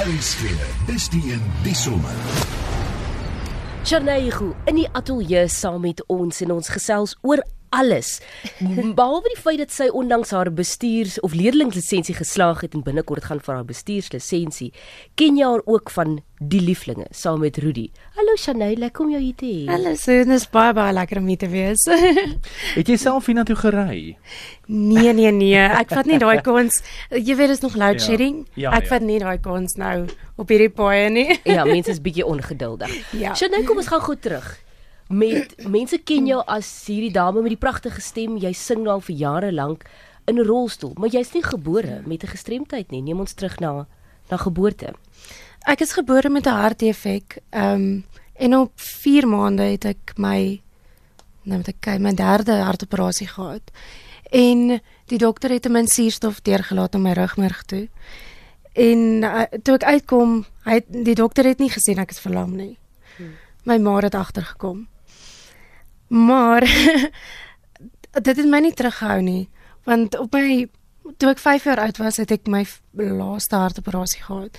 Harry Skree, dis die in die somer. Charneygo in die ateljee saam met ons en ons gesels oor alles. Behalwe die feit dat sy ondanks haar bestuurs of leerlinglisensie geslaag het en binnekort gaan vir haar bestuurslisensie, ken jy haar ook van die lieflinge saam met Rudy. Hallo Chanay, lekker om jou hier te hê. Hallo, is baie baie lekker om hier te wees. Het jy self hiernatoe gery? nee nee nee, ek vat nie daai kans. Jy weet dit is nog load shedding. Ja, ja, ek ja. vat nie daai kans nou op hierdie paai nie. Ja, mense is bietjie ongeduldig. Ja. Chanay, kom ons gaan gou terug. Met mense ken jou as hierdie dame met die pragtige stem. Jy sing nou al vir jare lank in 'n rolstoel, maar jy's nie gebore met 'n gestremdheid nie. Neem ons terug na na geboorte. Ek is gebore met 'n hartdefek. Ehm um, en op 4 maande het ek my nou moet ek kyk, my derde hartoperasie gehad. En die dokter het 'n min suurstof deurgelaat in my rugmerg toe. En uh, toe ek uitkom, hy die dokter het nie gesien ek is verlam nie. My ma het agtergekom. Maar dit het my nie teruggehou nie, want op my toe ek 5 jaar oud was, het ek my laaste hartoperasie gehad.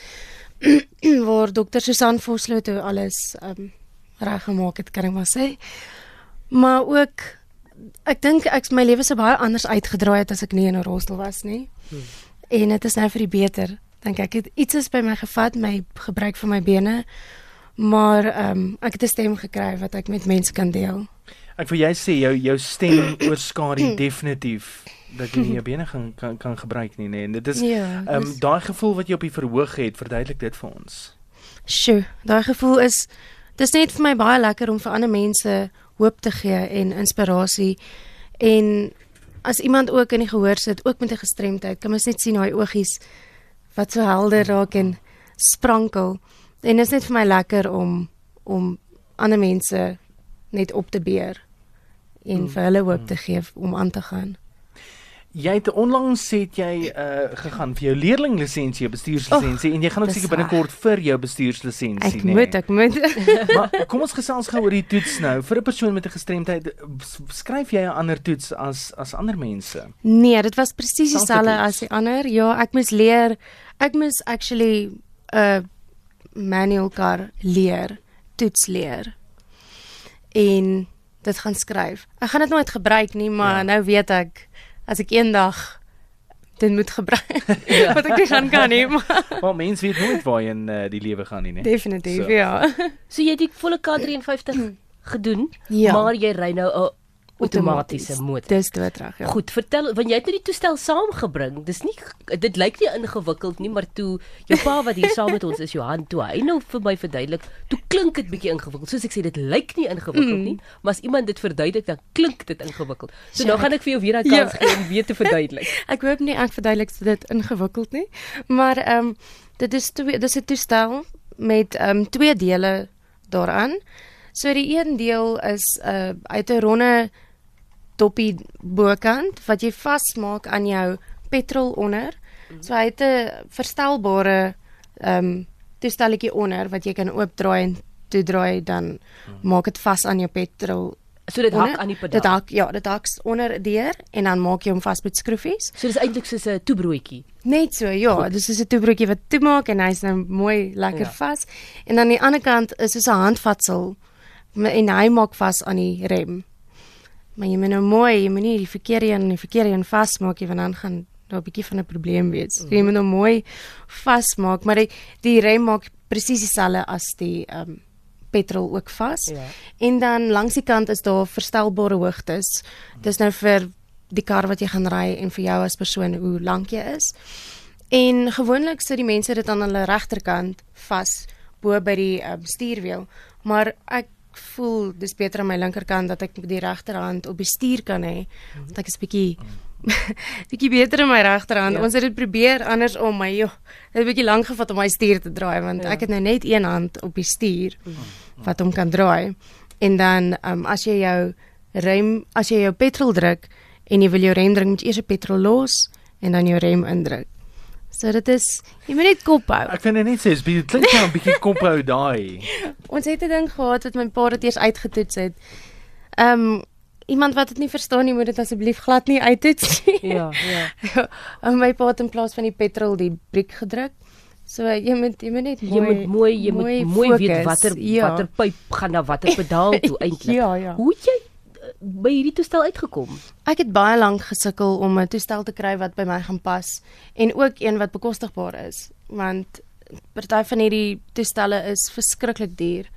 waar dokter Susan Vosloo toe alles um, reggemaak het, kan ek maar sê. Maar ook ek dink ek my lewe sou baie anders uitgedraai het as ek nie in 'n rolstoel was nie. Hmm. En dit is nou vir die beter. Dink ek het iets is by my gevat, my gebruik van my bene. Maar ehm um, ek het 'n stem gekry wat ek met mense kan deel. Ek wil jy sê jou jou stem oorskadu definitief dat jy nie jou bene gaan kan kan gebruik nie, nee. En dit is Ja, ehm dis- daai gevoel wat jy op die verhoog het, verduidelik dit vir ons. Sjoe, daai gevoel is dis net vir my baie lekker om vir ander mense hoop te gee en inspirasie. En as iemand ook in die gehoor sit, ook met 'n gestremdheid, kan mens net sien hy oogies wat so helder raak en sprankel. En dit is net vir my lekker om om ander mense net op te beer en Mm, vir hulle hoop te gee om aan te gaan. Jy het onlangs sê jy uh gegaan vir jou leerlinglisensie, jou bestuurslisensie en jy gaan ook seker binnekort vir jou bestuurslisensie, Ek nee. moet, ek moet. Maar kom ons gesels gou oor die toets nou. Vir 'n persoon met 'n gestremdheid, skryf jy 'n ander toets as as ander mense? Nee, dit was presies Selfde dieselfde as die ander. Ja, ek moes leer. Ek moes actually 'n uh, manual kar leer, toets leer. En dit gaan skryf. Ek gaan dit nooit gebruik nie, maar Ja. nou weet ek as ek eendag dit moet gebruik. ja. Wat ek nie gaan kan nie, maar Maar mens weet nooit waarheen uh, die lewe gaan nie, definitief So. ja. So jy het die volle K53 gedoen, Ja. maar jy ry nou 'n outomatiese motor. Dis doodreg, ja. Goed, vertel, want jy het nou die toestel saamgebring. Dis nie dit lyk nie ingewikkeld nie, maar toe jou pa wat hier saam met ons is, Johan, toe hy nou vir my verduidelik, toe klink dit bietjie ingewikkeld. Soos ek sê, dit lyk nie ingewikkeld Mm. nie, maar as iemand dit verduidelik, dan klink dit ingewikkeld. So nou gaan ek vir jou weer 'n kans Ja. gee om weer te verduidelik. Ek hoop nie ek verduidelik dit ingewikkeld nie. Maar ehm um, dit is twee dis 'n toestel met ehm um, twee dele daaraan. So die een deel is 'n uh, uit 'n ronde toppie bokant wat jy vasmaak aan jou petrol onder. So hy het 'n verstelbare ehm um, toestelletjie onder wat jy kan oopdraai en toedraai dan maak dit vas aan jou petrol. So dit hak onder. aan die pedaal. Dit hak ja, dit hak onder deur en dan maak jy hom vas met skroefies. So dis eintlik soos 'n toebroodjie. Net so, ja, Goed. dis is 'n toebroodjie wat toemaak en hy's nou mooi lekker Ja. vas. En dan aan die ander kant is soos 'n handvatsel en hy maak vas aan die rem. Maar jy moet nou mooi, jy moet nie die verkeerde een aan die verkeerde een vasmaak nie want dan gaan daar 'n bietjie van 'n probleem wees. So, jy moet nou mooi vasmaak, maar die die rem maak presies dieselfde as die ehm um, petrol ook vas. Ja. En dan langs die kant is daar verstelbare hoogtes. Dis nou vir die kar wat jy gaan ry en vir jou as persoon hoe lank jy is. En gewoonlik sit die mense dit aan hulle regterkant vas bo by die um, stuurwiel, maar ek voel dis beter aan my linkerkant dat ek die regterhand op die stuur kan hê. Want ek is bietjie bietjie beter in my regterhand. Ja. Ons het dit probeer andersom, maar joh, dit het 'n bietjie lank gevat om my stuur te draai want ja. ek het nou net een hand op die stuur wat hom kan draai. En dan um, as jy jou rem, as jy jou petrol druk en jy wil jou rem druk, moet jy eers die petrol los en dan jou rem indruk. So dit is jy moet net kop hou. Ek vind dit net sê, dis bietjie klink nou 'n bietjie kophou daai. Ons het 'n ding gehad wat my pa dit eers uitgetoets het. Ehm um, iemand wat dit nie verstaan nie, moet dit asseblief glad nie uittoets nie. Ja, ja. en my pa het in plaas van die petrol die briek gedruk. So jy moet jy moet net mooi Jy moet mooi jy moet mooi weet fokus. watter ja. watter pyp gaan na watter pedaal toe eintlik. Ja, ja. Hoe jy by hierdie toestel uitgekom? Ek het baie lank gesukkel om 'n toestel te kry wat by my gaan pas en ook een wat bekostigbaar is want party van hierdie toestelle is verskriklik duur.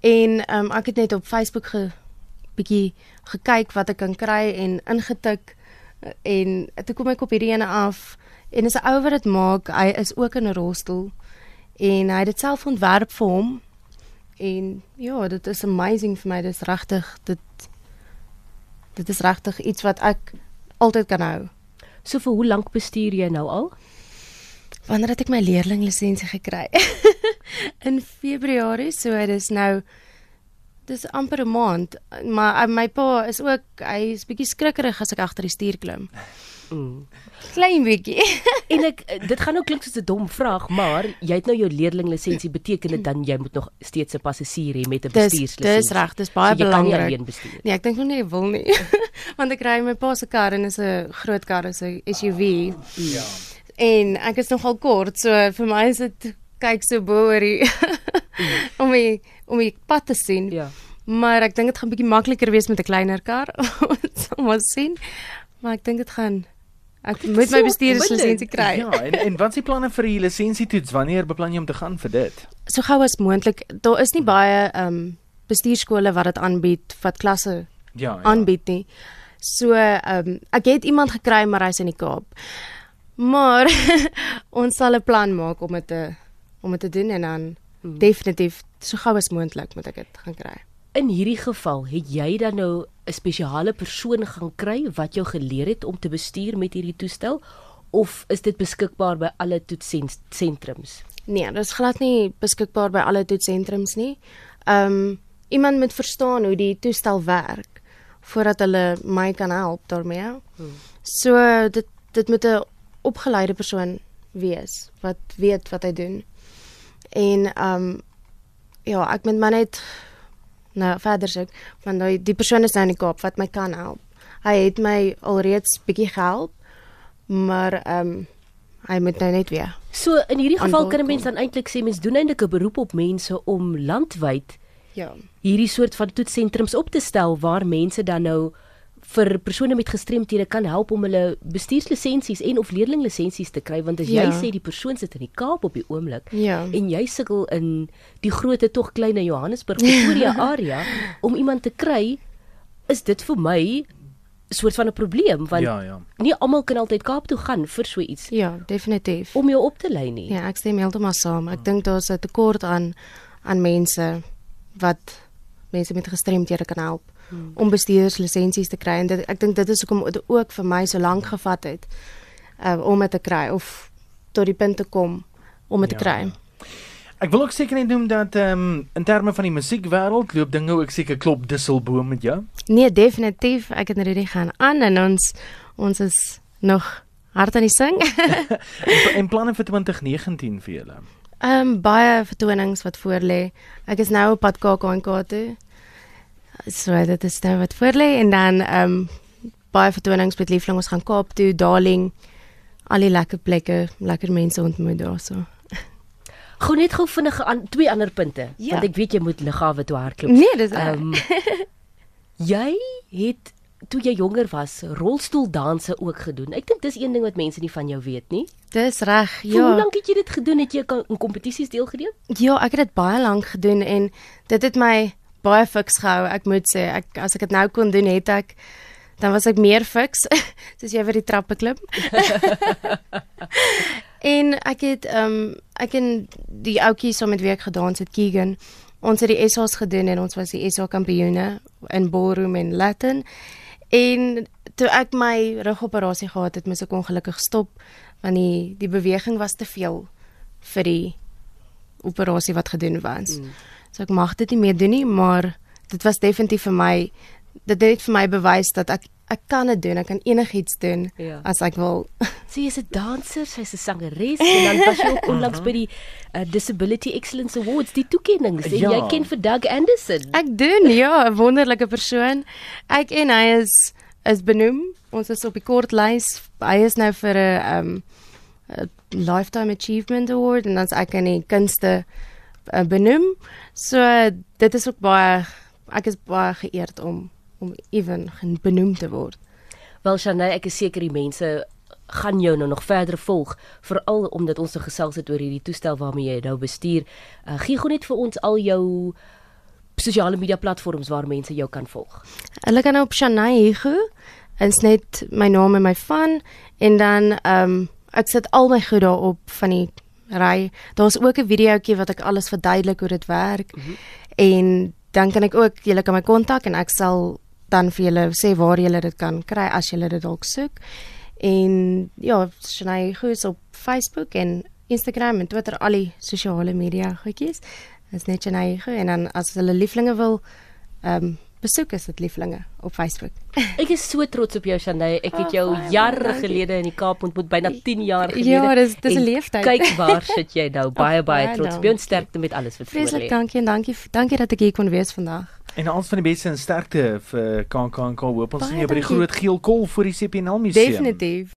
En um, ek het net op Facebook ge bietjie gekyk wat ek kan kry en ingetik eh, en toe kom ek op hierdie ene af en is 'n ou wat dit maak. Hy is ook in 'n rolstoel en hy het dit self ontwerp vir hom. En ja, dit is amazing vir my. Dit is regtig dit dit is regtig iets wat ek altyd kan hou. So vir hoe lank bestuur jy nou al? Wanneer het ek my leerlinglisensie gekry? In Februarie, so dit is nou dis amper 'n maand, maar uh, my pa is ook hy is bietjie skrikkerig as ek agter die stuur klim. Mm. Klein bietjie. En ek dit gaan nou klink soos 'n dom vraag, maar jy het nou jou leerlinglisensie beteken dit dan jy moet nog steeds 'n passasier hê met 'n Dis bestuurslisensie. dis reg, dis baie so, jy kan nie belangrik. alleen bestuur. Nee, ek dink nog nie ek wil nie. Want ek ry my pa se kar en is 'n groot kar, is 'n SUV. Ja. En ek is nogal kort, so vir my is dit kyk so bo oor die om die om die pad te sien. Ja. Maar ek dink dit gaan bietjie makliker wees met 'n kleiner kar. Ons sal maar sien. Maar ek dink dit gaan ek moet my so bestuurderslisensie kry. Ja, en en wat is die planne vir die lisensietoets? Wanneer beplan jy om te gaan vir dit? So gou as moontlik. Daar is nie baie ehm um, bestuurskole wat dit aanbied wat klasse Ja. ja. aanbied nie. So ehm um, ek het iemand gekry maar hy's in die Kaap. Maar ons sal 'n plan maak om dit te om dit te doen en dan Hmm. definitief so gou as moontlik moet ek dit gaan kry. In hierdie geval, het jy dan nou 'n spesiale persoon gaan kry wat jou geleer het om te bestuur met hierdie toestel of is dit beskikbaar by alle toetssentrums? Nee, dit is glad nie beskikbaar by alle toetsentrums nie. Ehm um, iemand moet verstaan hoe die toestel werk voordat hulle my kan help daarmee. Hmm. So dit dit moet 'n opgeleide persoon wees wat weet wat hy doen. En ehm um, ja, ek moet maar net nou verder sê want die, die persoon is nou in die Kaap wat my kan help. Hy het my alreeds bietjie gehelp, maar ehm um, hy moet nou net weer. So in hierdie geval kan 'n mens dan eintlik sê mens doen eintlik 'n beroep op mense om landwyd Ja. hierdie soort van toetssentrums op te stel waar mense dan nou vir persone met gestremthede kan help om hulle bestuurslisensies en of leerlinglisensies te kry want as jy Ja. sê die persoon sit in die Kaap op die oomblik Ja. en jy sukkel in die grootte tog kleine Johannesburg Pretoria area om iemand te kry is dit vir my 'n soort van 'n probleem want Ja, ja. nie almal kan altyd Kaap toe gaan vir so iets Ja, definitief. om jou op te lei nie. Ja, ek stem heeltemal saam. Ek dink daar's 'n tekort aan aan mense wat mense met gestremthede kan help hmm. om bestuurslisensies te kry en dit, ek dink dit is hoekom dit ook vir my so lank gevat het uh, om dit te kry of tot die punt te kom om dit Ja, te kry. ja. Ek wil ook seker net noem dat ehm um, in terme van die musiekwêreld loop dinge ook seker klop disselboom met jou. Nee, definitief. Ek het Rudy gaan aan en ons ons is nog hard aan die sing. En, en planne vir 2019 vir julle. Ehm um, baie vertonings wat voor lê. Ek is nou op pad KAKNK toe. So dit is nou wat voor lê en dan ehm um, baie vertonings met liefling ons gaan Kaap toe, Darling. Al die lekker plekke, lekker mense ontmoet daarso. Gou net gou vinnig aan twee ander punte Ja. want ek weet jy moet liggawe toe hardloop. Nee, dis. Ehm jy het toe jy jonger was rolstoeldanse ook gedoen. Ek dink dis een ding wat mense nie van jou weet nie. Dis reg. Ja. Hoe lank het jy dit gedoen? Het jy kan- in kompetisies deelgeneem? Ja, ek het dit baie lank gedoen en dit het my baie fiks gehou. Ek moet sê, ek as ek dit nou kon doen, het ek dan was ek meer fiks soos jy vir die trappe klim. en ek het ehm um, ek en die ouetjie saam met wie ek gedans het, Keegan. Ons het die SA's gedoen en ons was die SA kampioene in ballroom en Latin. En toe ek my rugoperasie gehad het, moes ek ongelukkig stop want die die beweging was te veel vir die operasie wat gedoen was. Mm. So ek mag dit nie meer doen nie, maar dit was definitief vir my dit het vir my bewys dat ek ek kan dit doen, ek kan enigiets doen Ja. as ek wil. So jy's 'n danser, sy's 'n sangeres en dan was jy ook onlangs by die uh, Disability Excellence Awards, die toekenninge. En Ja. jy ken vir Doug Anderson. Ek doen ja, 'n wonderlike persoon. Ek en hy is is benoem. Ons is op die kortlys. Hy is nou vir 'n um 'n lifetime achievement award en dan's ek in die kunste uh, benoem. So dit is ook baie ek is baie geëerd om om ewen benoem te word. Wel Shanay, ek is seker die mense gaan jou nou nog verder volg veral omdat ons so gesels het oor hierdie toestel waarmee jy nou bestuur. Uh, gee gou net vir ons al jou sosiale media platforms waar mense jou kan volg. Hulle kan op Shanay Hugo is net my naam en my van en dan ehm um, ek sit al my goed daarop van die ry. Daar's ook 'n videoetjie wat ek alles verduidelik hoe dit werk. Mm -hmm. En dan kan ek ook julle kan my kontak en ek sal dan vir julle sê waar julle dit kan kry as julle dit dalk soek. En ja, Shanay Hugo op Facebook en Instagram en Twitter al die sosiale media goedjies. Dis net Shanay Hugo en dan as hulle lieflinge wil ehm um, besoek is dit lieflinge op Facebook. Ek is so trots op jou Shanay. Ek het jou oh, jare gelede in die Kaap ontmoet, byna 10 jaar gelede. Ja, dis dis 'n leeftyd. Kyk waar sit jy nou. Baie baie trots. Baie sterkte met alles wat voor lê. Vreeslik dankie en dankie dankie dat ek hier kon wees vandag. En alles van die beste en sterkte vir KAKNK. Hoop ons sien jou by die groot geel kol voor die CPNL museum. Definitief.